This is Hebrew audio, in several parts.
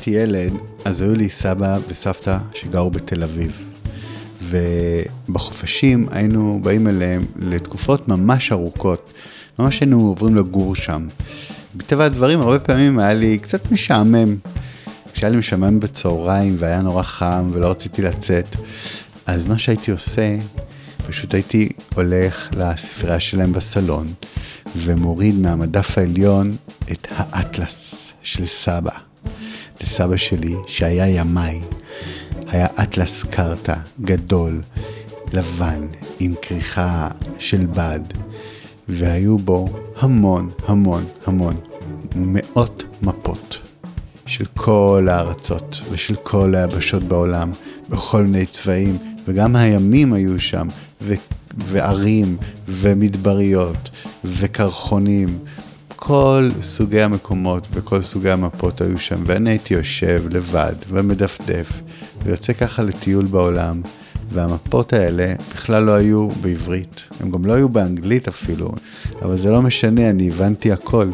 כשהייתי ילד, אז היו לי סבא וסבתא שגרו בתל אביב. ובחופשים היינו באים אליהם לתקופות ממש ארוכות, ממש היינו עוברים לגור שם. מטבע הדברים, הרבה פעמים היה לי קצת משעמם. כשהיה לי משעמם בצהריים והיה נורא חם ולא רציתי לצאת, אז מה שהייתי עושה, פשוט הייתי הולך לספרייה שלהם בסלון ומוריד מהמדף העליון את האטלס של סבא. לסבא שלי, שהיה ימאי, היה אטלס קרתא גדול, לבן, עם כריכה של בד, והיו בו המון המון המון מאות מפות של כל הארצות ושל כל היבשות בעולם, בכל מיני צבעים, וגם הימים היו שם, ו- וערים, ומדבריות, וקרחונים. כל סוגי המקומות וכל סוגי המפות היו שם, ואני הייתי יושב לבד ומדפדף, ויוצא ככה לטיול בעולם, והמפות האלה בכלל לא היו בעברית, הם גם לא היו באנגלית אפילו, אבל זה לא משנה, אני הבנתי הכל,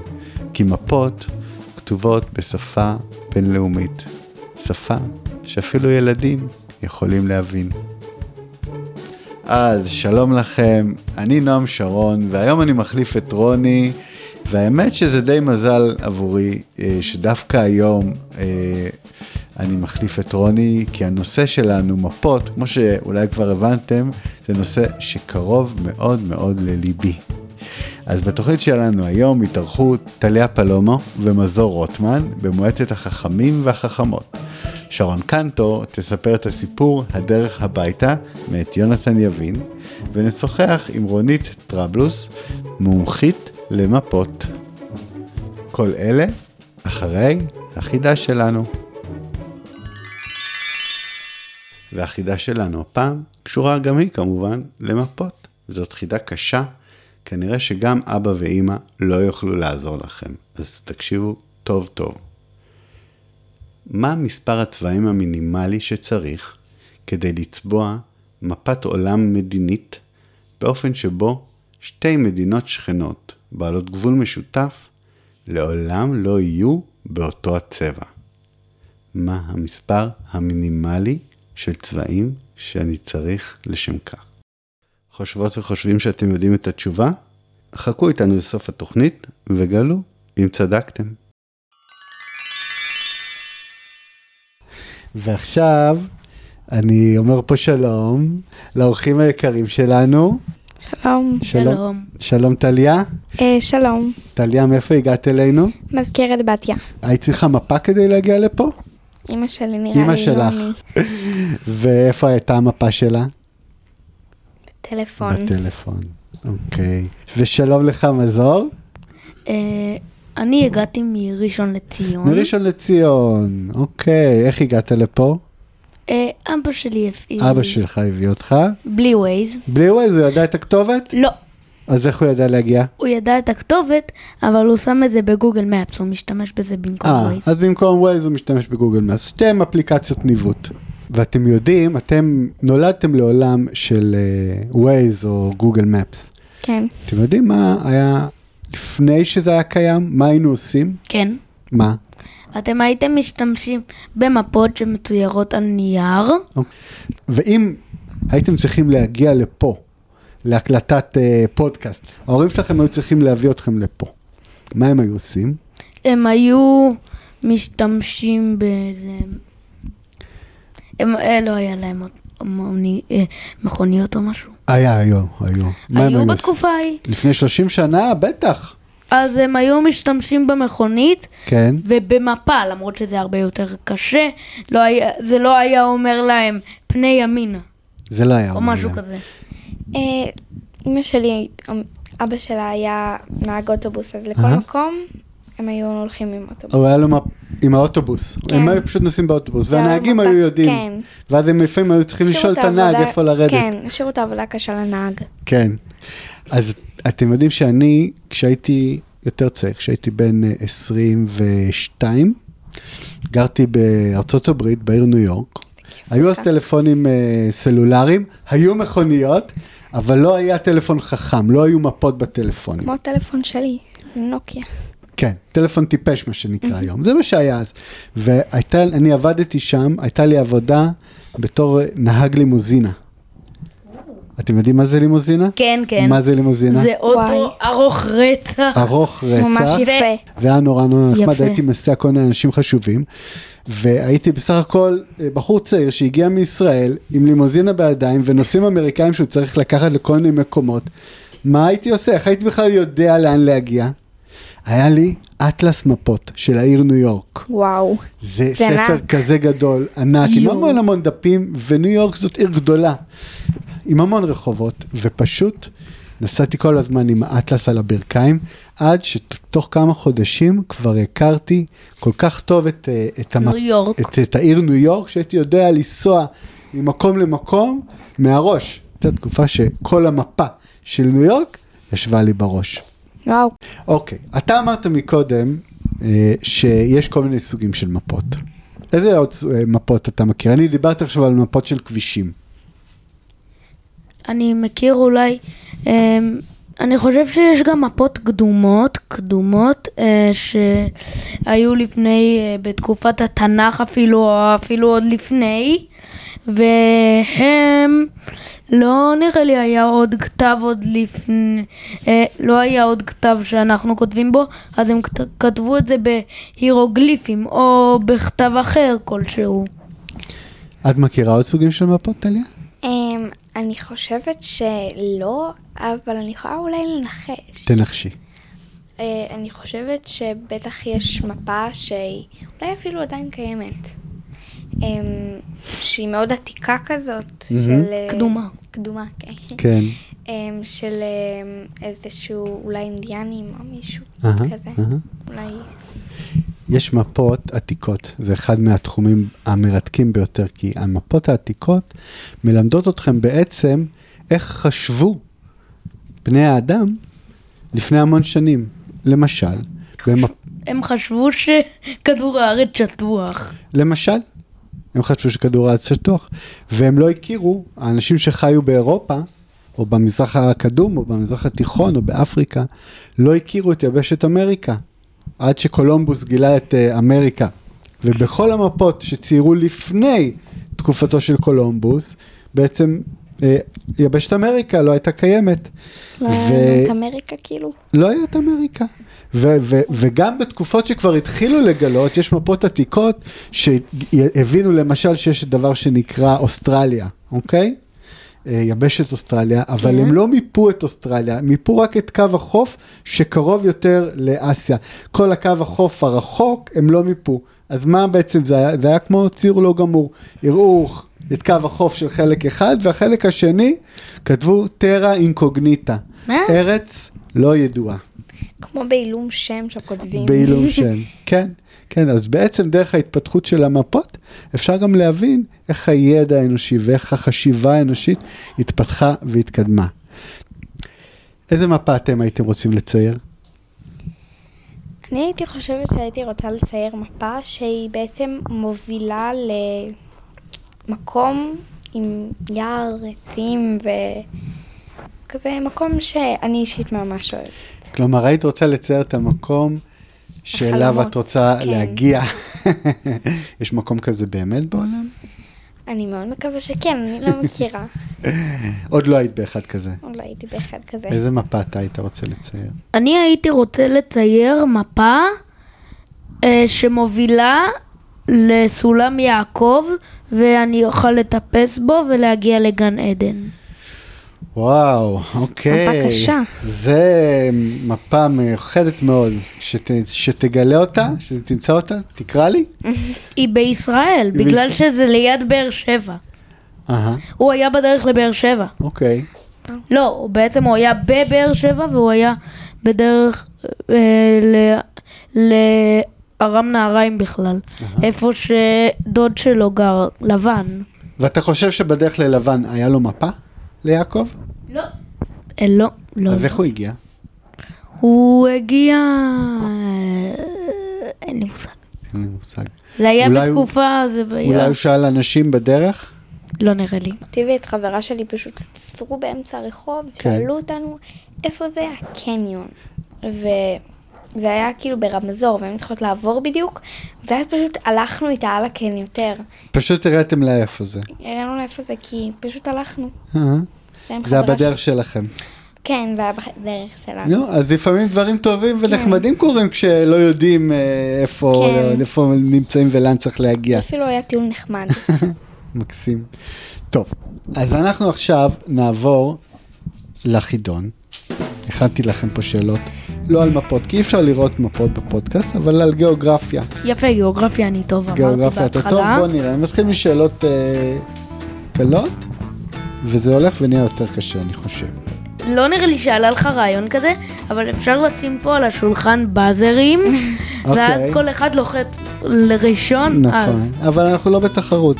כי מפות כתובות בשפה בינלאומית, שפה שאפילו ילדים יכולים להבין. אז שלום לכם, אני נועם שרון, והיום אני מחליף את רוני, והאמת שזה די מזל עבורי, אה, שדווקא היום אה, אני מחליף את רוני, כי הנושא שלנו, מפות, כמו שאולי כבר הבנתם, זה נושא שקרוב מאוד מאוד לליבי. אז בתוכנית שלנו היום התארחו טליה פלומו ומזור רוטמן במועצת החכמים והחכמות. שרון קנטור תספר את הסיפור הדרך הביתה מאת יונתן יבין, ונשוחח עם רונית טרבלוס, מומחית למפות. כל אלה אחרי החידה שלנו. והחידה שלנו הפעם קשורה גם היא כמובן למפות. זאת חידה קשה, כנראה שגם אבא ואימא לא יוכלו לעזור לכם, אז תקשיבו טוב טוב. מה מספר הצבעים המינימלי שצריך כדי לצבוע מפת עולם מדינית באופן שבו שתי מדינות שכנות בעלות גבול משותף לעולם לא יהיו באותו הצבע. מה המספר המינימלי של צבעים שאני צריך לשם כך? חושבות וחושבים שאתם יודעים את התשובה? חכו איתנו לסוף התוכנית וגלו אם צדקתם. ועכשיו אני אומר פה שלום לאורחים היקרים שלנו. שלום. שלום. שלום טליה. אה, שלום. טליה, מאיפה הגעת אלינו? מזכרת בתיה. היית צריכה מפה כדי להגיע לפה? אמא שלי נראה לי. אמא לא שלך. ואיפה הייתה המפה שלה? טלפון. בטלפון. אוקיי. ושלום לך מזור, אה, אני הגעתי מראשון לציון. מראשון לציון. אוקיי, איך הגעת לפה? אה, אבא שלי הפעיל. אבא שלך הביא אותך. בלי ווייז. בלי ווייז, הוא ידע את הכתובת? לא. אז איך הוא ידע להגיע? הוא ידע את הכתובת, אבל הוא שם את זה בגוגל מפס, הוא משתמש בזה במקום אה, ווייז. אז במקום ווייז הוא משתמש בגוגל מפס. שתיהם אפליקציות ניווט. ואתם יודעים, אתם נולדתם לעולם של ווייז או גוגל מפס. כן. אתם יודעים מה היה לפני שזה היה קיים? מה היינו עושים? כן. מה? אתם הייתם משתמשים במפות שמצוירות על נייר, ואם הייתם צריכים להגיע לפה, להקלטת אה, פודקאסט, ההורים שלכם היו צריכים להביא אתכם לפה. מה הם היו עושים? הם היו משתמשים באיזה... הם, אה, לא היה להם אה, מכוניות או משהו. היה, היו, היו. היו? בתקופה ההיא. לפני 30 שנה? בטח. אז הם היו משתמשים במכונית כן. ובמפה, למרות שזה הרבה יותר קשה. לא היה, זה לא היה אומר להם פני ימינה, זה לא היה. או אומר משהו להם. כזה. אה, אמא שלי, אבא שלה היה נהג אוטובוס, אז לכל אהה. מקום הם היו הולכים עם אוטובוס. הוא היה לו מפ... עם האוטובוס. כן. הם היו פשוט נוסעים באוטובוס, זה היה והנהגים מפה- היו יודעים. כן. ואז הם לפעמים היו צריכים לשאול את שירות הנהג העבודה- איפה לרדת. כן, שירות העבודה קשה לנהג. כן. אז אתם יודעים שאני, כשהייתי יותר צעיר, כשהייתי בן אה, 22, גרתי בארצות הברית, בעיר ניו יורק. היו אז טלפונים אה, סלולריים, היו מכוניות, אבל לא היה טלפון חכם, לא היו מפות בטלפונים. כמו הטלפון שלי, נוקיה. כן, טלפון טיפש מה שנקרא היום, זה מה שהיה אז. והייתה, אני עבדתי שם, הייתה לי עבודה בתור נהג לימוזינה. אתם יודעים מה זה לימוזינה? כן, כן. מה זה לימוזינה? זה אוטו. ארוך רצח. ארוך רצח. ממש יפה. והיה נורא נורא נחמד. הייתי מסיע כל מיני אנשים חשובים. והייתי בסך הכל אה, בחור צעיר שהגיע מישראל עם לימוזינה בידיים ונוסעים אמריקאים שהוא צריך לקחת לכל מיני מקומות. מה הייתי עושה? איך הייתי בכלל יודע לאן להגיע? היה לי אטלס מפות של העיר ניו יורק. וואו. זה זה ספר ענק. כזה גדול, ענק, עם יואו. המון המון דפים, וניו יורק זאת עיר גדולה, עם המון רחובות, ופשוט נסעתי כל הזמן עם האטלס על הברכיים, עד שתוך כמה חודשים כבר הכרתי כל כך טוב את, אה, את, המ- ניו יורק. את, את העיר ניו יורק, שהייתי יודע לנסוע ממקום למקום מהראש. הייתה תקופה שכל המפה של ניו יורק ישבה לי בראש. וואו. אוקיי, אתה אמרת מקודם אה, שיש כל מיני סוגים של מפות. איזה עוד אה, מפות אתה מכיר? אני דיברתי עכשיו על מפות של כבישים. אני מכיר אולי, אמ, אני חושב שיש גם מפות קדומות, קדומות, אה, שהיו לפני, אה, בתקופת התנ"ך אפילו, או אפילו עוד לפני, והם, לא נראה לי היה עוד כתב עוד לפני, אה, לא היה עוד כתב שאנחנו כותבים בו, אז הם כת- כתבו את זה בהירוגליפים, או בכתב אחר כלשהו. את מכירה עוד סוגים של מפות, טליה? אני חושבת שלא, אבל אני יכולה אולי לנחש. תנחשי. אה, אני חושבת שבטח יש מפה שהיא אולי אפילו עדיין קיימת. אמ, שהיא מאוד עתיקה כזאת, מהמם. של... אה, קדומה. קדומה, כן. כן. אמ, של אמ, איזשהו אולי אינדיאנים או מישהו אהה, כזה. אהה. אולי... יש מפות עתיקות, זה אחד מהתחומים המרתקים ביותר, כי המפות העתיקות מלמדות אתכם בעצם איך חשבו בני האדם לפני המון שנים. למשל, במפ... הם חשבו שכדור הארץ שטוח. למשל, הם חשבו שכדור הארץ שטוח, והם לא הכירו, האנשים שחיו באירופה, או במזרח הקדום, או במזרח התיכון, או באפריקה, לא הכירו את יבשת אמריקה, עד שקולומבוס גילה את uh, אמריקה. ובכל המפות שציירו לפני תקופתו של קולומבוס, בעצם uh, יבשת אמריקה לא הייתה קיימת. לא, ו- את אמריקה כאילו. לא היה את אמריקה. ו- ו- וגם בתקופות שכבר התחילו לגלות, יש מפות עתיקות שהבינו למשל שיש דבר שנקרא אוסטרליה, אוקיי? אה, יבשת אוסטרליה, אבל כן. הם לא מיפו את אוסטרליה, מיפו רק את קו החוף שקרוב יותר לאסיה. כל הקו החוף הרחוק הם לא מיפו. אז מה בעצם זה היה? זה היה כמו ציור לא גמור. הראו את קו החוף של חלק אחד, והחלק השני כתבו טרה אינקוגניטה. מה? ארץ לא ידועה. כמו בעילום שם שכותבים. בעילום שם. כן, כן, אז בעצם דרך ההתפתחות של המפות, אפשר גם להבין איך הידע האנושי ואיך החשיבה האנושית התפתחה והתקדמה. איזה מפה אתם הייתם רוצים לצייר? אני הייתי חושבת שהייתי רוצה לצייר מפה שהיא בעצם מובילה למקום עם יער, עצים וכזה מקום שאני אישית ממש אוהבת. כלומר, היית רוצה לצייר את המקום שאליו את רוצה כן. להגיע. יש מקום כזה באמת בעולם? אני מאוד מקווה שכן, אני לא מכירה. עוד לא היית באחד כזה. עוד לא הייתי באחד כזה. איזה מפה אתה היית רוצה לצייר? אני הייתי רוצה לצייר מפה אה, שמובילה לסולם יעקב, ואני אוכל לטפס בו ולהגיע לגן עדן. וואו, אוקיי. מפה קשה. זה מפה מיוחדת מאוד. שת, שתגלה אותה, שתמצא אותה, תקרא לי. היא בישראל, היא בגלל בישראל. שזה ליד באר שבע. אהה, הוא היה בדרך לבאר שבע. אוקיי. לא, הוא בעצם הוא היה בבאר שבע והוא היה בדרך אה, ל- לארם נהריים בכלל. איפה שדוד שלו גר, לבן. ואתה חושב שבדרך ללבן היה לו מפה? ליעקב? לא. אה, לא, לא. אז איך הוא הגיע? הוא הגיע... אה, אין לי מושג. אין לי מושג. זה היה אולי בתקופה, זה אולי היה... הוא שאל אנשים בדרך? לא נראה לי. אותי ואת חברה שלי פשוט עצרו באמצע הרחוב, כן. שאלו אותנו איפה זה הקניון. זה היה כאילו ברמזור, והיינו צריכות לעבור בדיוק, ואז פשוט הלכנו איתה על הקן יותר. פשוט הראיתם לה איפה זה. הראינו לה איפה זה, כי פשוט הלכנו. אה, עם זה היה בדרך. שלכם. כן, זה היה בדרך שלנו. נו, אז לפעמים דברים טובים ונחמדים קורים כשלא יודעים אה, איפה כן. איפה נמצאים ולאן צריך להגיע. אפילו היה טיול נחמד. מקסים. טוב, אז אנחנו עכשיו נעבור לחידון. הכנתי לכם פה שאלות, לא על מפות, כי אי אפשר לראות מפות בפודקאסט, אבל על גיאוגרפיה. יפה, גיאוגרפיה אני טוב, אמרתי גיאוגרפיה אתה טוב, בהתחלה. בוא נראה, אני מתחיל משאלות אה, קלות, וזה הולך ונהיה יותר קשה, אני חושב. לא נראה לי שעלה לך רעיון כזה, אבל אפשר לשים פה על השולחן באזרים, ואז אוקיי. כל אחד לוחץ לראשון, אז נכון, אבל אנחנו לא בתחרות.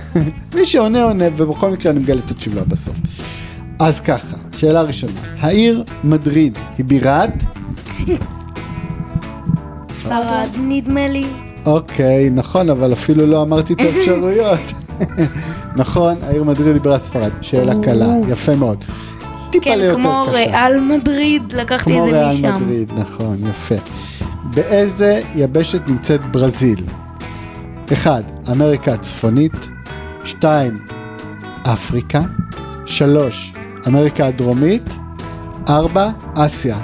מי שעונה עונה, ובכל מקרה אני מגלה את התשובה בסוף. אז ככה, שאלה ראשונה, העיר מדריד היא בירת? ספרד נדמה לי. אוקיי, נכון, אבל אפילו לא אמרתי את האפשרויות. נכון, העיר מדריד היא בירת ספרד. שאלה. קלה, יפה מאוד. טיפה כן, ליותר כמו קשה. ריאל מדריד, לקחתי כמו את זה ריאל משם. מדריד, נכון, יפה. באיזה יבשת נמצאת ברזיל? 1. אמריקה הצפונית, 2. אפריקה, 3. אמריקה הדרומית, 4. אסיה.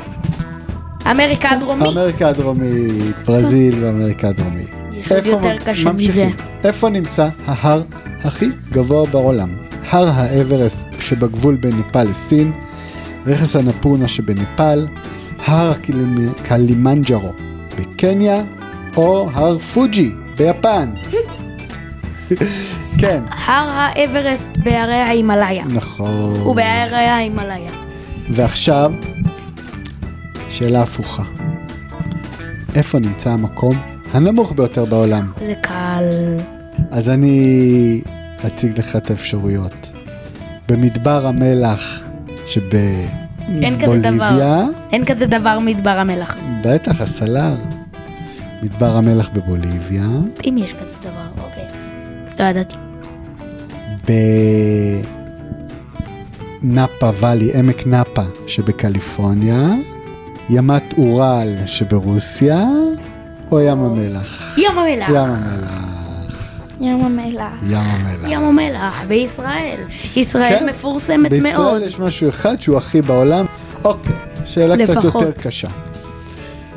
אמריקה הדרומית. אמריקה הדרומית, ברזיל ואמריקה הדרומית. יש עוד יותר קשה ממשיכים. איפה נמצא ההר הכי גבוה בעולם? הר האוורסט שבגבול בין נפאל לסין, רכס האנפורנה שבנפאל, הר קלימנג'רו בקניה, או הר פוג'י ביפן. כן, הר האוורסט בהרי ההימאליה. נכון. הוא בהרי ההימאליה. ועכשיו, שאלה הפוכה. איפה נמצא המקום הנמוך ביותר בעולם? זה קל. אז אני אציג לך את האפשרויות. במדבר המלח. שבבוליביה, אין כזה דבר מדבר המלח. בטח, הסלר. מדבר המלח בבוליביה, אם יש כזה דבר, אוקיי. לא ידעתי. בנאפה ואלי, עמק נאפה שבקליפורניה, ימת אורל שברוסיה, או ים המלח? ים המלח. ים המלח. ים המלח. ים המלח. ים המלח בישראל. ישראל כן, מפורסמת מאוד. בישראל יש משהו אחד שהוא הכי בעולם. אוקיי, שאלה קצת לפחות. יותר קשה.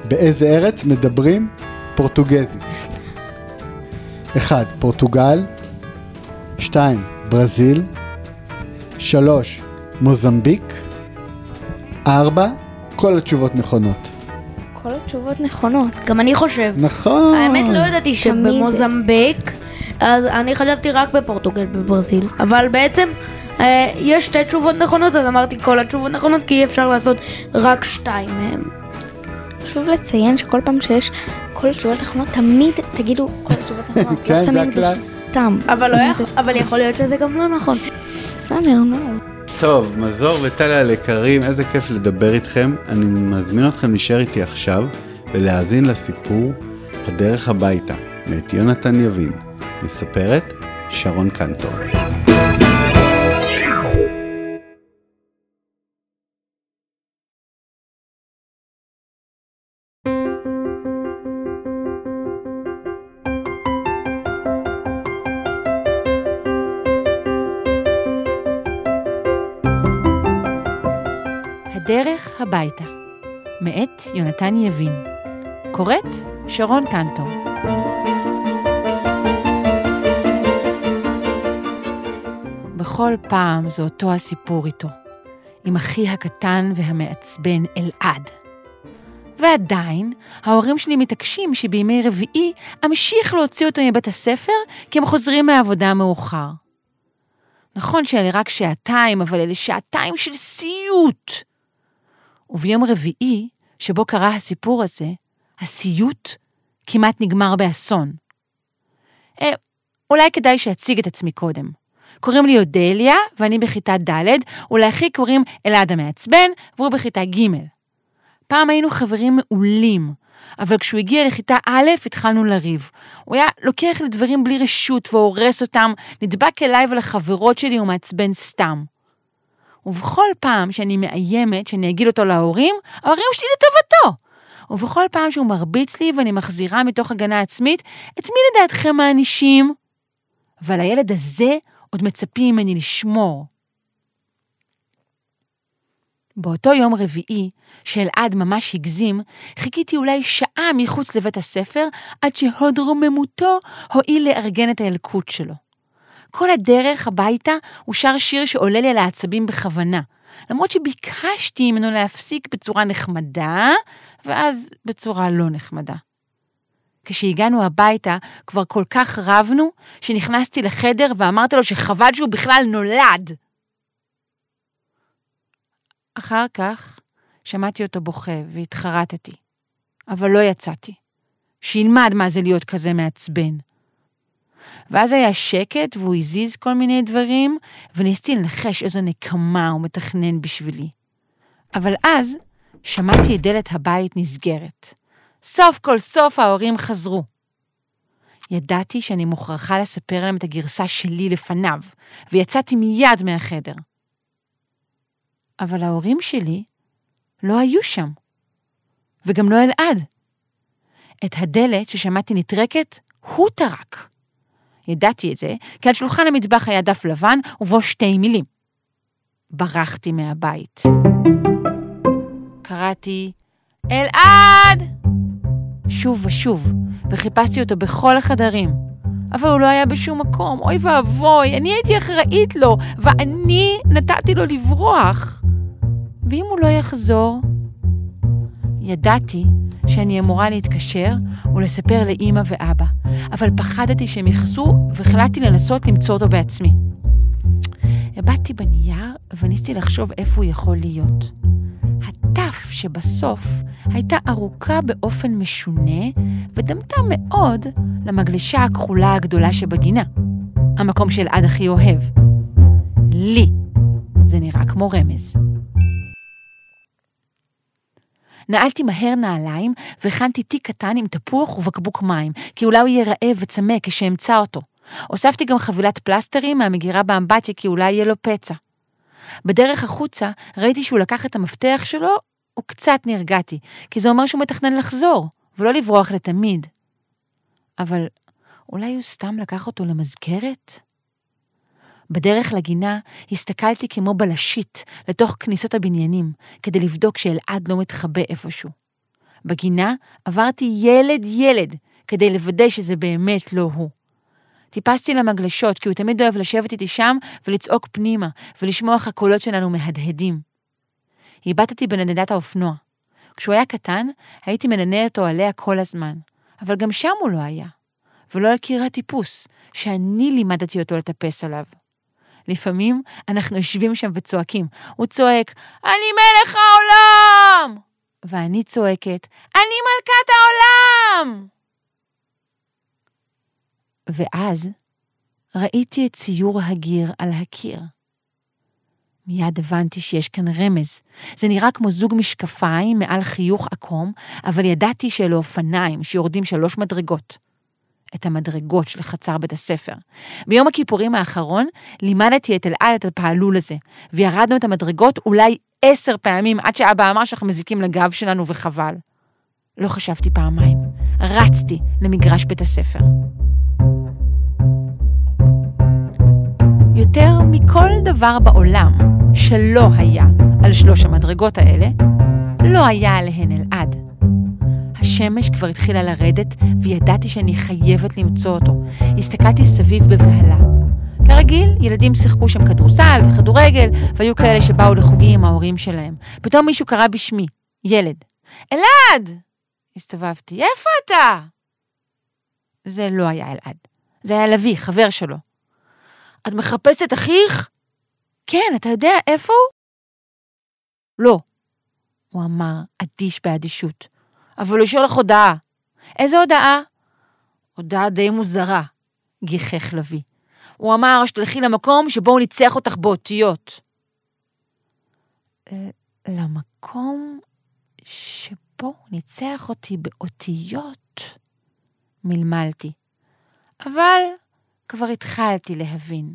באיזה ארץ מדברים פורטוגזית? 1. פורטוגל 2. ברזיל 3. מוזמביק 4. כל התשובות נכונות. כל התשובות נכונות. גם אני חושב. נכון. האמת לא ידעתי. שבמוזמביק, אז אני חשבתי רק בפורטוגל בברזיל, אבל בעצם אה, יש שתי תשובות נכונות, אז אמרתי כל התשובות נכונות, כי אי אפשר לעשות רק שתיים מהם. חשוב לציין שכל פעם שיש כל התשובות נכונות, תמיד תגידו כל התשובות נכונות. כן, לא זה שמים את זה הכלל. סתם. אבל, לא אבל יכול להיות שזה גם לא נכון. בסדר, נו. טוב, מזור וטליה היקרים, איזה כיף לדבר איתכם. אני מזמין אתכם להישאר איתי עכשיו ולהאזין לסיפור הדרך הביתה, מאת יונתן יבין. מספרת שרון קנטור. הדרך הביתה, מאת יונתן יבין. קוראת שרון קנטור. בכל פעם זה אותו הסיפור איתו, עם אחי הקטן והמעצבן אלעד. ועדיין, ההורים שלי מתעקשים שבימי רביעי אמשיך להוציא אותו מבית הספר, כי הם חוזרים מהעבודה מאוחר. נכון שאלה רק שעתיים, אבל אלה שעתיים של סיוט. וביום רביעי, שבו קרה הסיפור הזה, הסיוט כמעט נגמר באסון. אה, אולי כדאי שאציג את עצמי קודם. קוראים לי אודליה, ואני בכיתה ד', ולאחי קוראים אלעד המעצבן, והוא בכיתה ג'. פעם היינו חברים מעולים, אבל כשהוא הגיע לכיתה א', התחלנו לריב. הוא היה לוקח לי דברים בלי רשות והורס אותם, נדבק אליי ולחברות שלי ומעצבן סתם. ובכל פעם שאני מאיימת שאני אגיד אותו להורים, ההורים שלי לטובתו. ובכל פעם שהוא מרביץ לי ואני מחזירה מתוך הגנה עצמית, את מי לדעתכם מענישים? ועל הילד הזה עוד מצפים ממני לשמור. באותו יום רביעי, שאלעד ממש הגזים, חיכיתי אולי שעה מחוץ לבית הספר, עד שהוד רוממותו הואיל לארגן את הילקוט שלו. כל הדרך הביתה הוא שר שיר שעולה לי על העצבים בכוונה, למרות שביקשתי ממנו להפסיק בצורה נחמדה, ואז בצורה לא נחמדה. כשהגענו הביתה, כבר כל כך רבנו, שנכנסתי לחדר ואמרתי לו שחבל שהוא בכלל נולד. אחר כך שמעתי אותו בוכה והתחרטתי, אבל לא יצאתי. שילמד מה זה להיות כזה מעצבן. ואז היה שקט והוא הזיז כל מיני דברים, וניסיתי לנחש איזו נקמה הוא מתכנן בשבילי. אבל אז שמעתי את דלת הבית נסגרת. סוף כל סוף ההורים חזרו. ידעתי שאני מוכרחה לספר להם את הגרסה שלי לפניו, ויצאתי מיד מהחדר. אבל ההורים שלי לא היו שם, וגם לא אלעד. את הדלת ששמעתי נטרקת, הוא טרק. ידעתי את זה, כי על שולחן המטבח היה דף לבן ובו שתי מילים. ברחתי מהבית. קראתי, אלעד! שוב ושוב, וחיפשתי אותו בכל החדרים. אבל הוא לא היה בשום מקום, אוי ואבוי, אני הייתי אחראית לו, ואני נתתי לו לברוח. ואם הוא לא יחזור? ידעתי שאני אמורה להתקשר ולספר לאימא ואבא, אבל פחדתי שהם יכעסו והחלטתי לנסות למצוא אותו בעצמי. הבטתי בנייר וניסיתי לחשוב איפה הוא יכול להיות. הטף שבסוף הייתה ארוכה באופן משונה ודמתה מאוד למגלשה הכחולה הגדולה שבגינה, המקום שאלעד הכי אוהב. לי זה נראה כמו רמז. נעלתי מהר נעליים והכנתי תיק קטן עם תפוח ובקבוק מים, כי אולי הוא יהיה רעב וצמא כשאמצא אותו. הוספתי גם חבילת פלסטרים מהמגירה באמבטיה, כי אולי יהיה לו פצע. בדרך החוצה ראיתי שהוא לקח את המפתח שלו, וקצת נרגעתי, כי זה אומר שהוא מתכנן לחזור, ולא לברוח לתמיד. אבל אולי הוא סתם לקח אותו למזכרת? בדרך לגינה הסתכלתי כמו בלשית לתוך כניסות הבניינים, כדי לבדוק שאלעד לא מתחבא איפשהו. בגינה עברתי ילד-ילד, כדי לוודא שזה באמת לא הוא. טיפסתי למגלשות, כי הוא תמיד אוהב לשבת איתי שם ולצעוק פנימה, ולשמוע איך הקולות שלנו מהדהדים. הבטתי בנדנדת האופנוע. כשהוא היה קטן, הייתי מננה אותו עליה כל הזמן, אבל גם שם הוא לא היה. ולא על קיר הטיפוס, שאני לימדתי אותו לטפס עליו. לפעמים אנחנו יושבים שם וצועקים. הוא צועק, אני מלך העולם! ואני צועקת, אני מלכת העולם! ואז ראיתי את ציור הגיר על הקיר. מיד הבנתי שיש כאן רמז. זה נראה כמו זוג משקפיים מעל חיוך עקום, אבל ידעתי שאלו אופניים שיורדים שלוש מדרגות. את המדרגות של חצר בית הספר. ביום הכיפורים האחרון לימדתי את אלעד את הפעלול הזה, וירדנו את המדרגות אולי עשר פעמים עד שאבא אמר שאנחנו מזיקים לגב שלנו וחבל. לא חשבתי פעמיים, רצתי למגרש בית הספר. יותר מכל דבר בעולם שלא היה על שלוש המדרגות האלה, לא היה עליהן אלעד. השמש כבר התחילה לרדת, וידעתי שאני חייבת למצוא אותו. הסתכלתי סביב בבהלה. כרגיל, ילדים שיחקו שם כדורסל וכדורגל, והיו כאלה שבאו לחוגים עם ההורים שלהם. פתאום מישהו קרא בשמי, ילד. אלעד! הסתובבתי, איפה אתה? זה לא היה אלעד. זה היה לביא, חבר שלו. את מחפשת את אחיך? כן, אתה יודע איפה הוא? לא, הוא אמר, אדיש באדישות. אבל הוא השאיר לך הודעה. איזה הודעה? הודעה די מוזרה, גיחך לביא. הוא אמר שתלכי למקום שבו הוא ניצח אותך באותיות. למקום שבו הוא ניצח אותי באותיות? מלמלתי. אבל כבר התחלתי להבין.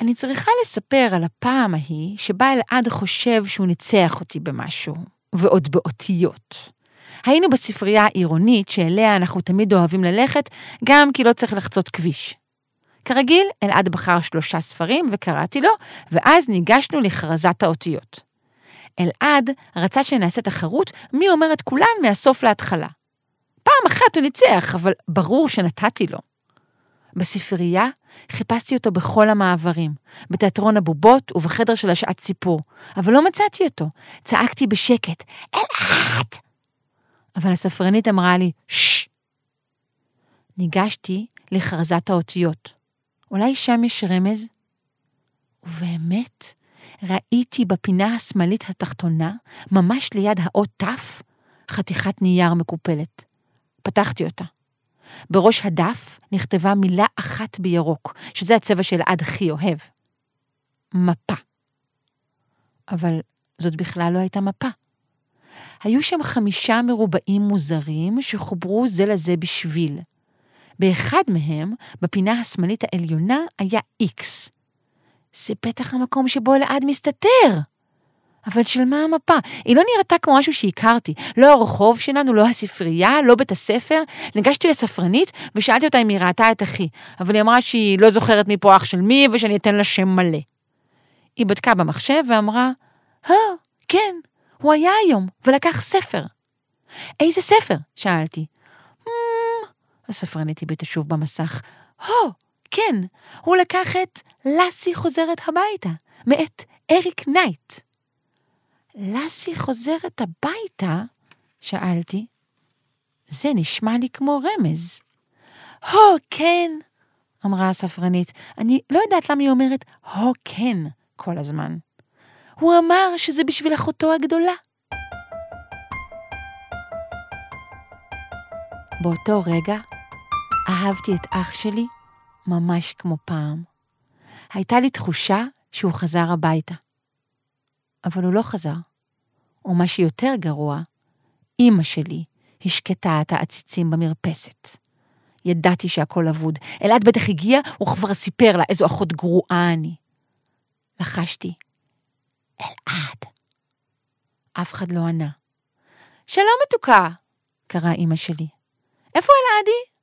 אני צריכה לספר על הפעם ההיא שבה אלעד חושב שהוא ניצח אותי במשהו. ועוד באותיות. היינו בספרייה העירונית שאליה אנחנו תמיד אוהבים ללכת, גם כי לא צריך לחצות כביש. כרגיל, אלעד בחר שלושה ספרים וקראתי לו, ואז ניגשנו לכרזת האותיות. אלעד רצה שנעשה תחרות מי אומר את כולן מהסוף להתחלה. פעם אחת הוא ניצח, אבל ברור שנתתי לו. בספרייה חיפשתי אותו בכל המעברים, בתיאטרון הבובות ובחדר של השעת סיפור, אבל לא מצאתי אותו. צעקתי בשקט, אלעד! אבל הספרנית אמרה לי, ששש. ניגשתי לכרזת האותיות. אולי שם יש רמז? ובאמת, ראיתי בפינה השמאלית התחתונה, ממש ליד האות ת', חתיכת נייר מקופלת. פתחתי אותה. בראש הדף נכתבה מילה אחת בירוק, שזה הצבע שאלעד הכי אוהב. מפה. אבל זאת בכלל לא הייתה מפה. היו שם חמישה מרובעים מוזרים שחוברו זה לזה בשביל. באחד מהם, בפינה השמאלית העליונה, היה איקס. זה בטח המקום שבו אלעד מסתתר. אבל של מה המפה? היא לא נראתה כמו משהו שהכרתי. לא הרחוב שלנו, לא הספרייה, לא בית הספר. ניגשתי לספרנית ושאלתי אותה אם היא ראתה את אחי, אבל היא אמרה שהיא לא זוכרת מי פה אח של מי ושאני אתן לה שם מלא. היא בדקה במחשב ואמרה, הו, כן, הוא היה היום ולקח ספר. איזה ספר? שאלתי. הממ, הספרנית הביטה שוב במסך. הו, כן, הוא לקח את לאסי חוזרת הביתה, מאת אריק נייט. לאסי חוזרת הביתה? שאלתי. זה נשמע לי כמו רמז. הו, כן, אמרה הספרנית. אני לא יודעת למה היא אומרת הו, כן, כל הזמן. הוא אמר שזה בשביל אחותו הגדולה. באותו רגע אהבתי את אח שלי ממש כמו פעם. הייתה לי תחושה שהוא חזר הביתה. אבל הוא לא חזר. ומה שיותר גרוע, אמא שלי השקטה את העציצים במרפסת. ידעתי שהכל אבוד. אלעד בטח הגיע, הוא כבר סיפר לה איזו אחות גרועה אני. לחשתי, אלעד. אף אחד לא ענה. שלום מתוקה, קראה אמא שלי. איפה אלעדי?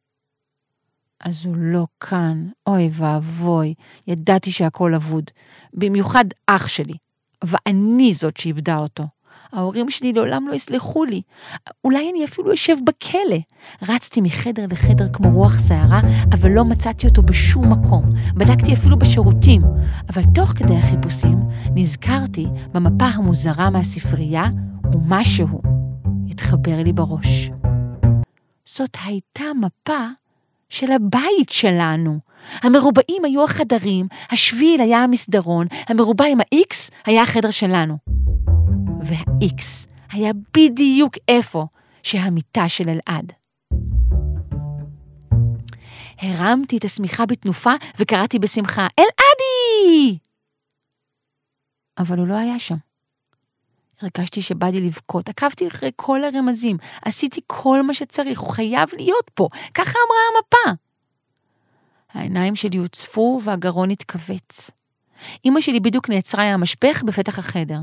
אז הוא לא כאן, אוי ואבוי, ידעתי שהכל אבוד. במיוחד אח שלי, ואני זאת שאיבדה אותו. ההורים שלי לעולם לא יסלחו לי. אולי אני אפילו אשב בכלא. רצתי מחדר לחדר כמו רוח סערה, אבל לא מצאתי אותו בשום מקום. בדקתי אפילו בשירותים. אבל תוך כדי החיפושים, נזכרתי במפה המוזרה מהספרייה, ומשהו התחבר לי בראש. זאת הייתה מפה של הבית שלנו. המרובעים היו החדרים, השביל היה המסדרון, המרובע עם ה-X היה החדר שלנו. וה-X היה בדיוק איפה שהמיטה של אלעד. הרמתי את השמיכה בתנופה וקראתי בשמחה, אלעדי! אבל הוא לא היה שם. הרגשתי שבא לי לבכות, עקבתי אחרי כל הרמזים, עשיתי כל מה שצריך, הוא חייב להיות פה, ככה אמרה המפה. העיניים שלי הוצפו והגרון התכווץ. אמא שלי בדיוק נעצרה עם המשפך בפתח החדר.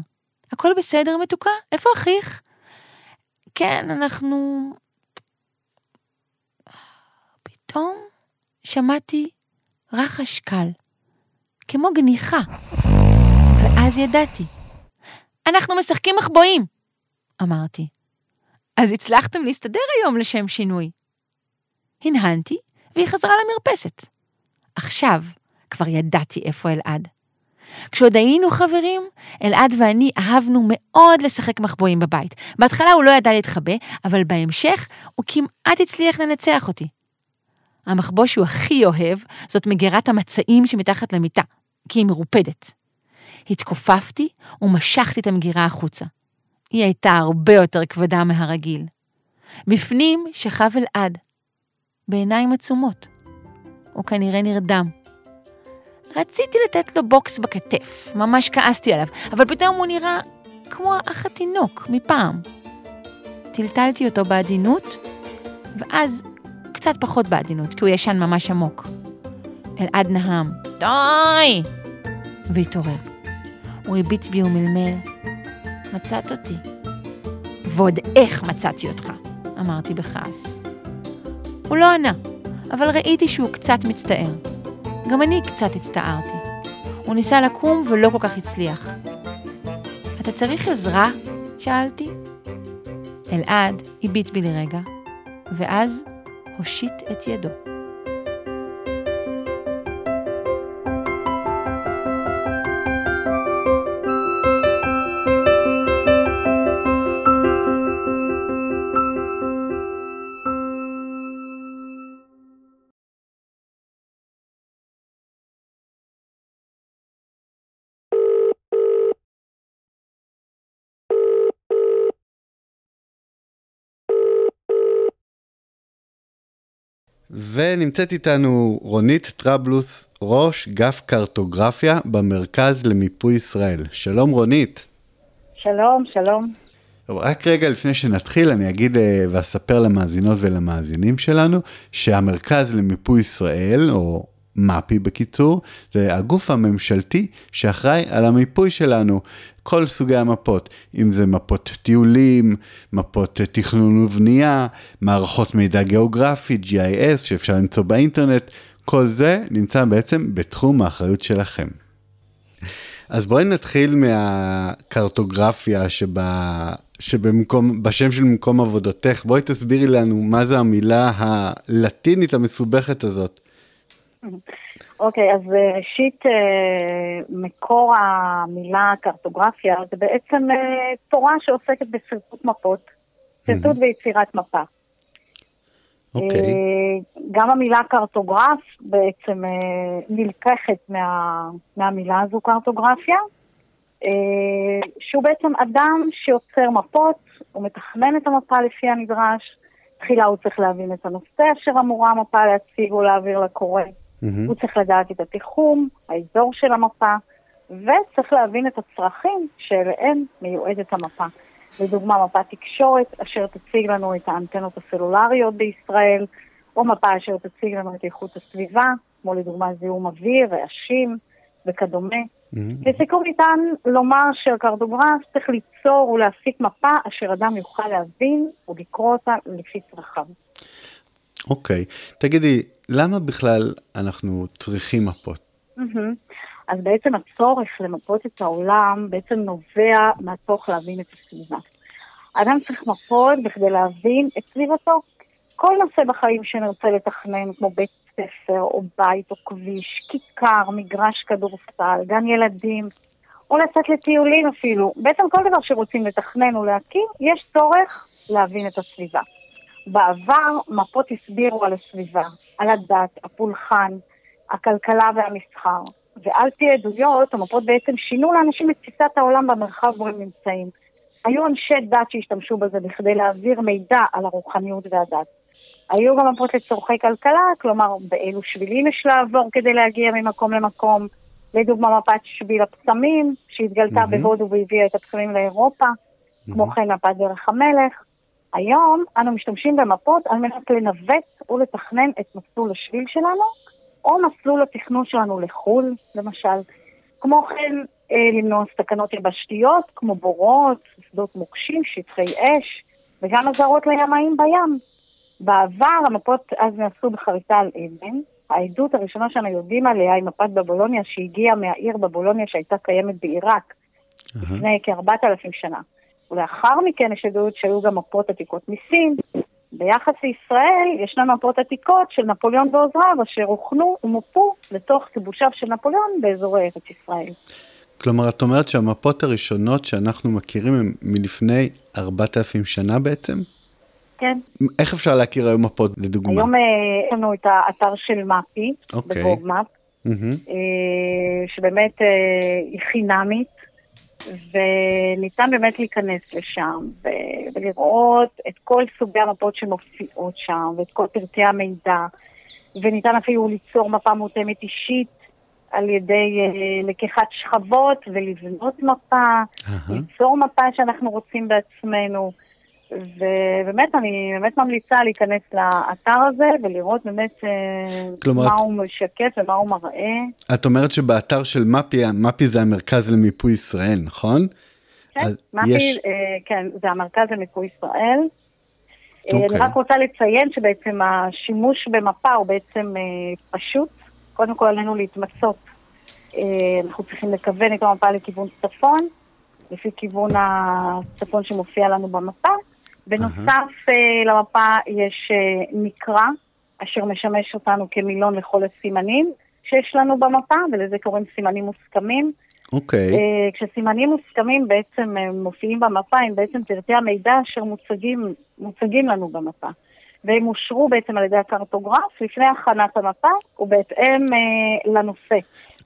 הכל בסדר, מתוקה? איפה אחיך? כן, אנחנו... פתאום שמעתי רחש קל, כמו גניחה, ואז ידעתי. אנחנו משחקים מחבואים, אמרתי. אז הצלחתם להסתדר היום לשם שינוי. הנהנתי, והיא חזרה למרפסת. עכשיו כבר ידעתי איפה אלעד. כשעוד היינו חברים, אלעד ואני אהבנו מאוד לשחק מחבואים בבית. בהתחלה הוא לא ידע להתחבא, אבל בהמשך הוא כמעט הצליח לנצח אותי. המחבוא שהוא הכי אוהב זאת מגירת המצעים שמתחת למיטה, כי היא מרופדת. התכופפתי ומשכתי את המגירה החוצה. היא הייתה הרבה יותר כבדה מהרגיל. בפנים שכב אלעד, בעיניים עצומות. הוא כנראה נרדם. רציתי לתת לו בוקס בכתף, ממש כעסתי עליו, אבל פתאום הוא נראה כמו האח התינוק מפעם. טלטלתי אותו בעדינות, ואז קצת פחות בעדינות, כי הוא ישן ממש עמוק. אלעד נהם, די! והתעורר. הוא הביט בי ומלמל, מצאת אותי. ועוד איך מצאתי אותך, אמרתי בכעס. הוא לא ענה, אבל ראיתי שהוא קצת מצטער. גם אני קצת הצטערתי. הוא ניסה לקום ולא כל כך הצליח. אתה צריך עזרה? שאלתי. אלעד הביט בי לרגע, ואז הושיט את ידו. ונמצאת איתנו רונית טרבלוס, ראש גף קרטוגרפיה במרכז למיפוי ישראל. שלום רונית. שלום, שלום. טוב, רק רגע לפני שנתחיל, אני אגיד אה, ואספר למאזינות ולמאזינים שלנו, שהמרכז למיפוי ישראל, או מפ"י בקיצור, זה הגוף הממשלתי שאחראי על המיפוי שלנו. כל סוגי המפות, אם זה מפות טיולים, מפות תכנון ובנייה, מערכות מידע גיאוגרפי, GIS שאפשר למצוא באינטרנט, כל זה נמצא בעצם בתחום האחריות שלכם. אז בואי נתחיל מהקרטוגרפיה שבה, שבמקום, בשם של מקום עבודתך, בואי תסבירי לנו מה זה המילה הלטינית המסובכת הזאת. אוקיי, אז אה, ראשית, אה, מקור המילה קרטוגרפיה זה בעצם אה, תורה שעוסקת בשרטוט מפות, שרטוט ויצירת מפה. אוקיי. גם המילה קרטוגרף בעצם נלקחת מה, מהמילה הזו קרטוגרפיה, שהוא בעצם אדם שיוצר מפות, הוא מתכנן את המפה לפי הנדרש, תחילה הוא צריך להבין את הנושא אשר אמורה המפה להציג או להעביר לקורא. Mm-hmm. הוא צריך לדעת את התיחום, האזור של המפה, וצריך להבין את הצרכים שאליהם מיועדת המפה. לדוגמה, מפת תקשורת אשר תציג לנו את האנטנות הסלולריות בישראל, או מפה אשר תציג לנו את איכות הסביבה, כמו לדוגמה זיהום אוויר, רעשים וכדומה. Mm-hmm. לסיכום ניתן לומר שהקרדוגרף צריך ליצור ולהפיק מפה אשר אדם יוכל להבין ולקרוא אותה לפי צרכיו. אוקיי, okay. תגידי, למה בכלל אנחנו צריכים מפות? אז בעצם הצורך למפות את העולם בעצם נובע מהצורך להבין את הסביבה. אדם צריך מפות בכדי להבין את סביבתו. כל נושא בחיים שנרצה לתכנן, כמו בית ספר, או בית, או כביש, כיכר, מגרש כדורסל, גן ילדים, או לצאת לטיולים אפילו. בעצם כל דבר שרוצים לתכנן או להקים, יש צורך להבין את הסביבה. בעבר מפות הסבירו על הסביבה, על הדת, הפולחן, הכלכלה והמסחר. ועל פי עדויות, המפות בעצם שינו לאנשים את תפיסת העולם במרחב בו הם נמצאים. היו אנשי דת שהשתמשו בזה בכדי להעביר מידע על הרוחניות והדת. היו גם מפות לצורכי כלכלה, כלומר באילו שבילים יש לעבור כדי להגיע ממקום למקום. לדוגמה מפת שביל הפצמים, שהתגלתה mm-hmm. בהודו והביאה את הפצמים לאירופה. Mm-hmm. כמו כן מפת דרך המלך. היום אנו משתמשים במפות על מנת לנווט ולתכנן את מסלול השביל שלנו, או מסלול התכנון שלנו לחו"ל, למשל. כמו כן, אה, למנוע סכנות יבשתיות, כמו בורות, שדות מוקשים, שטחי אש, וגם אזהרות לימאים בים. בעבר המפות אז נעשו בחריטה על אבן. העדות הראשונה שאנו יודעים עליה היא מפת בבולוניה שהגיעה מהעיר בבולוניה שהייתה קיימת בעיראק uh-huh. לפני כארבעת אלפים שנה. ולאחר מכן יש עדות שהיו גם מפות עתיקות מסין. ביחס לישראל ישנן מפות עתיקות של נפוליאון ועוזריו אשר הוכנו ומופו לתוך כיבושיו של נפוליאון באזורי ארץ ישראל. כלומר, את אומרת שהמפות הראשונות שאנחנו מכירים הן מלפני 4,000 שנה בעצם? כן. איך אפשר להכיר היום מפות, לדוגמה? היום אה, יש לנו את האתר של מפי, אוקיי. בגובמאפ, mm-hmm. שבאמת אה, היא חינמית, וניתן באמת להיכנס לשם ולראות את כל סוגי המפות שמופיעות שם ואת כל פרטי המידע, וניתן אפילו ליצור מפה מותאמת אישית על ידי uh, לקיחת שכבות ולבנות מפה, uh-huh. ליצור מפה שאנחנו רוצים בעצמנו. ובאמת, אני באמת ממליצה להיכנס לאתר הזה ולראות באמת אה, כלומר, מה הוא משקף ומה הוא מראה. את אומרת שבאתר של מפי, מפי זה המרכז למיפוי ישראל, נכון? כן, מפ"י, יש- אה, כן, זה המרכז למיפוי ישראל. אה, אוקיי. אני רק רוצה לציין שבעצם השימוש במפה הוא בעצם אה, פשוט. קודם כל עלינו להתמצות. אה, אנחנו צריכים לכוון את המפה לכיוון צפון, לפי כיוון הצפון שמופיע לנו במפה. בנוסף אה, למפה יש אה, מקרא, אשר משמש אותנו כמילון לכל הסימנים שיש לנו במפה, ולזה קוראים סימנים מוסכמים. אוקיי, אה, כשסימנים מוסכמים בעצם מופיעים במפה, הם בעצם פרטי המידע אשר מוצגים, מוצגים לנו במפה. והם אושרו בעצם על ידי הקרטוגרף לפני הכנת המפה ובהתאם אה, לנושא.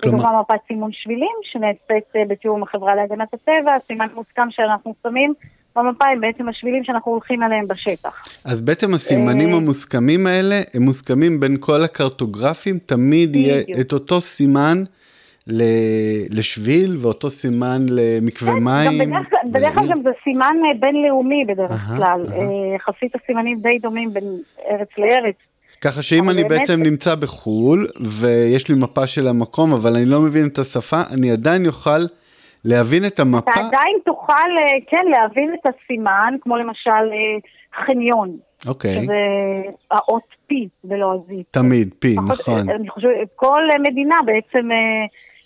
כלומר- כלומר, מפת סימון שבילים שנעשית אה, בתיאום החברה להגנת הטבע, הסימן מוסכם שאנחנו שמים במפה הם בעצם השבילים שאנחנו הולכים עליהם בשטח. אז בעצם הסימנים אה, המוסכמים האלה, הם מוסכמים בין כל הקרטוגרפים, תמיד יהיה. את אותו סימן לשביל ואותו סימן למקווה כן, מים. בדרך כלל-. גם זה סימן אה, בינלאומי בדרך כלל. אה, יחסית הסימנים די דומים בין ארץ לארץ. ככה שאם אני באמת- בעצם נמצא בחו"ל ויש לי מפה של המקום אבל אני לא מבין את השפה, אני עדיין אוכל להבין את המפה. אתה עדיין תוכל, אה, כן, להבין את הסימן, כמו למשל אה, חניון, אוקיי, שזה האות P ה-Z. תמיד, פחות- נכון. אני חושבת, כל מדינה בעצם, אה,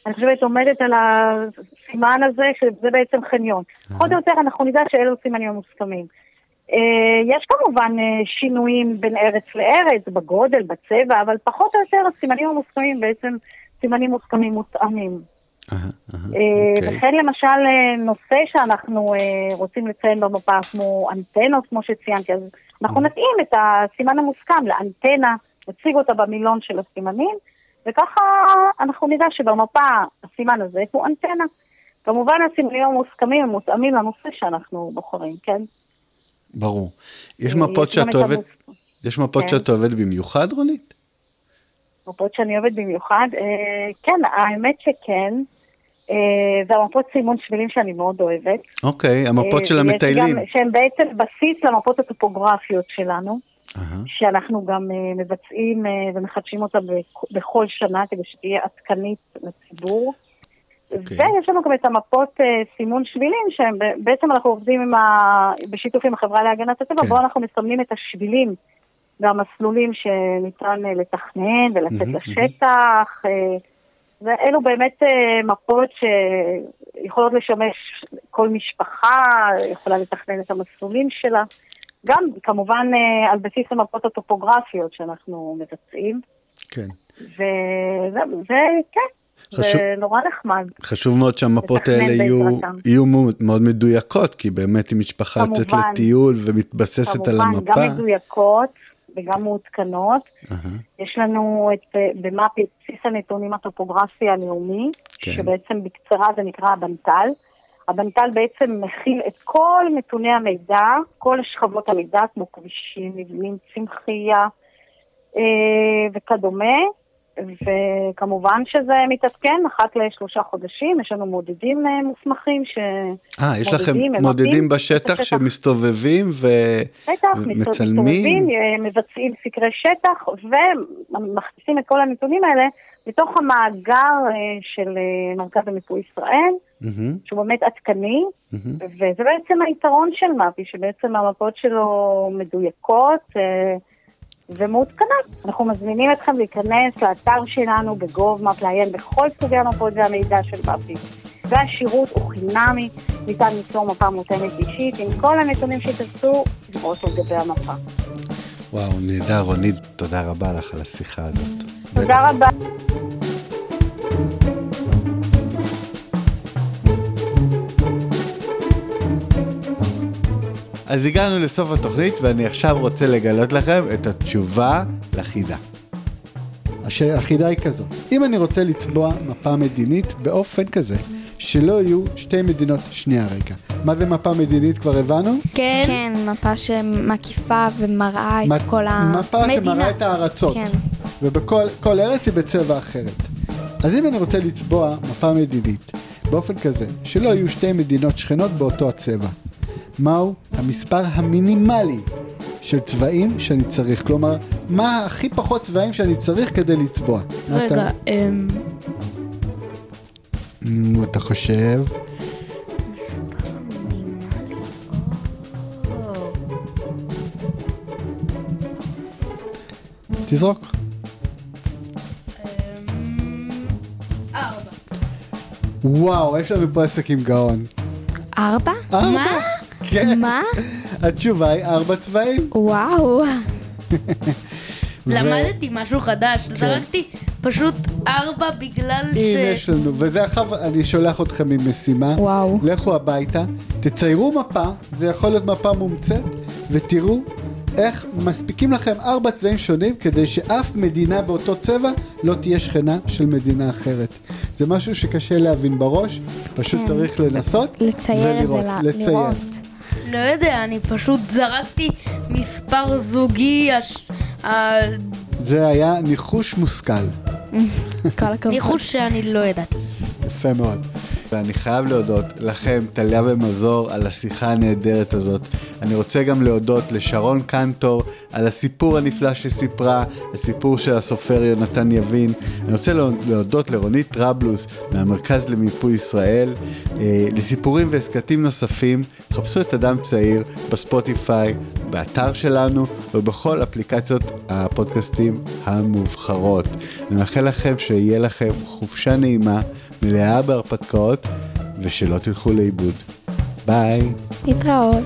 אני חושבת, עומדת על הסימן הזה, שזה בעצם חניון. פחות או יותר אנחנו נדע שאלו סימנים המוסכמים. אה, יש כמובן אה, שינויים בין ארץ לארץ, בגודל, בצבע, אבל פחות או יותר הסימנים המוסכמים בעצם סימנים מוסכמים מותאמים. אה, אוקיי. וכן למשל אה, נושא שאנחנו אה, רוצים לציין במפה כמו אנטנות, כמו שציינתי, אז אנחנו נתאים את הסימן המוסכם לאנטנה, נציג אותה במילון של הסימנים, וככה אנחנו נדע שבמפה הסימן הזה הוא אנטנה. כמובן הסימנים המוסכמים הם מותאמים לנושא שאנחנו בוחרים, כן? ברור. יש מפות שאת את אוהבת, יש מפות כן. שאת אוהבת במיוחד רונית? מפות שאני אוהבת במיוחד. כן, האמת שכן. אה, זה המפות סימון שבילים שאני מאוד אוהבת. אוקיי, המפות אה, של ויש המטיילים. שהן בעצם בסיס למפות הטופוגרפיות שלנו, אהה, שאנחנו גם אה, מבצעים אה, ומחדשים אותה בכ- בכל שנה כדי שתהיה עדכנית לציבור. אוקיי. ויש לנו גם את המפות אה, סימון שבילים, שהם ב- בעצם אנחנו עובדים עם ה... בשיתוף עם החברה להגנת הטבע, כן. בו אנחנו מסמנים את השבילים והמסלולים שניתן אה, לתכנן ולצאת מהמם, לשטח. אה, ואלו באמת אה, מפות שיכולות לשמש כל משפחה, יכולה לתכנן את המסלולים שלה. גם כמובן אה, על בסיס המפות הטופוגרפיות שאנחנו מבצעים. כן. וזה, זה, כן, חשוב- זה נורא נחמד. חשוב מאוד שהמפות האלה יהיו. יהיו מאוד, מדויקות, כי באמת אם משפחה יוצאת כמובן. לטיול ומתבססת על כמובן, המפה, גם מדויקות וגם מעודכנות. אהה, יש לנו את, במפ"י את בסיס הנתונים הטופוגרפי הלאומי, כן. שבעצם בקצרה זה נקרא הבנטל. הבנטל בעצם מכיל את כל נתוני המידע, כל שכבות המידע, כמו כבישים, מבנים, צמחייה אה, וכדומה. וכמובן שזה מתעדכן אחת לשלושה חודשים, יש לנו מודדים אה, מוסמכים ש... אה, יש לכם מודדים, בשטח השטח. שמסתובבים ו... בטח? מסתובבים, אה, מבצעים סקרי שטח ומכניסים את כל הנתונים האלה לתוך המאגר אה, של מרכז המיפוי ישראל, מהמם, שהוא באמת עדכני, מהמם. וזה בעצם היתרון של מפ"י, שבעצם המפות שלו מדויקות ומעודכנות. אנחנו מזמינים אתכם להיכנס לאתר שלנו ב-GovMap, לעיין בכל סוגי המפות והמידע של מפ"י. והשירות הוא חינמי, ניתן ליצור מפה מותאמת אישית עם כל הנתונים שתרצו לראות על גבי המפה. וואו, נהדר, רונית, תודה רבה לך על השיחה הזאת. תודה רבה. אז הגענו לסוף התוכנית ואני עכשיו רוצה לגלות לכם את התשובה לחידה. החידה היא כזאת, אם אני רוצה לצבוע מפה מדינית באופן כזה שלא יהיו שתי מדינות, שנייה רגע, מה זה מפה מדינית כבר הבנו? כן. כן, מפה שמקיפה ומראה את מ- כל המדינה. מפה שמראה את הארצות, כן. ובכל כל ארץ היא בצבע אחרת. אז אם אני רוצה לצבוע מפה מדינית באופן כזה שלא יהיו שתי מדינות שכנות באותו הצבע, מהו המספר המינימלי של צבעים שאני צריך. כלומר, מה הכי פחות צבעים שאני צריך כדי לצבוע. רגע, אתה... אמ... נו, אתה חושב? תזרוק. אמ, וואו, יש לנו פה עסק עם גאון. ארבע? ארבע? מה? כן. מה? התשובה היא ארבע צבעים. וואו. למדתי משהו חדש, כן. זרקתי פשוט ארבע בגלל ש... הנה יש לנו, ואחר אני שולח אתכם עם משימה. וואו. לכו הביתה, תציירו מפה, זה יכול להיות מפה מומצאת, ותראו איך מספיקים לכם ארבע צבעים שונים כדי שאף מדינה באותו צבע לא תהיה שכנה של מדינה אחרת. זה משהו שקשה להבין בראש, פשוט כן. צריך לנסות לצייר את זה, ולראות. לצייר. לראות. לא יודע, אני פשוט זרקתי מספר זוגי, הש... ה- זה היה ניחוש מושכל. כל הכבוד. ניחוש שאני לא ידעתי. יפה מאוד. ואני חייב להודות לכם, טליה ומזור, על השיחה הנהדרת הזאת. אני רוצה גם להודות לשרון קנטור על הסיפור הנפלא שסיפרה, הסיפור של הסופר יונתן יבין. אני רוצה להודות לרונית טרבלוס מהמרכז למיפוי ישראל. אה, לסיפורים והסכתים נוספים, חפשו את אדם צעיר בספוטיפיי, באתר שלנו ובכל אפליקציות הפודקאסטים המובחרות. אני מאחל לכם שיהיה לכם חופשה נעימה, מלאה בהרפתקאות, ושלא תלכו לאיבוד. ביי. להתראות.